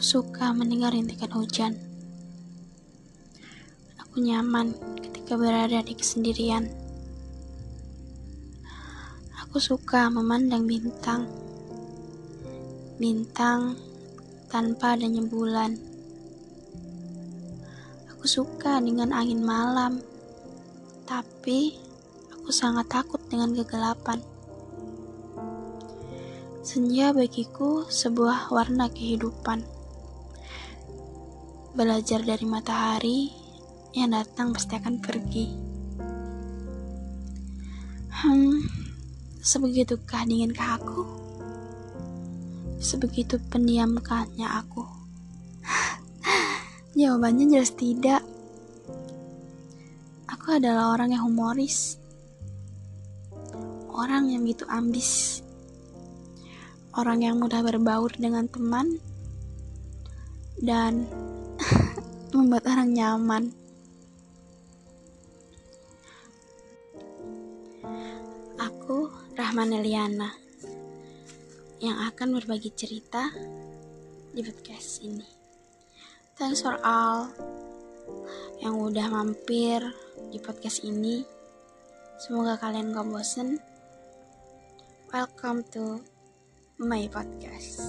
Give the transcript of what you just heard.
Suka mendengar rintikan hujan. Aku nyaman ketika berada di kesendirian. Aku suka memandang bintang. Bintang tanpa adanya bulan. Aku suka dengan angin malam. Tapi aku sangat takut dengan kegelapan. Senja bagiku sebuah warna kehidupan. Belajar dari matahari yang datang pasti akan pergi. Hmm, sebegitukah dinginkah aku? Sebegitu pendiamkahnya aku? Jawabannya jelas tidak. Aku adalah orang yang humoris. Orang yang begitu ambis orang yang mudah berbaur dengan teman dan membuat orang nyaman. Aku Rahman Eliana yang akan berbagi cerita di podcast ini. Thanks for all yang udah mampir di podcast ini. Semoga kalian gak bosen. Welcome to my podcast.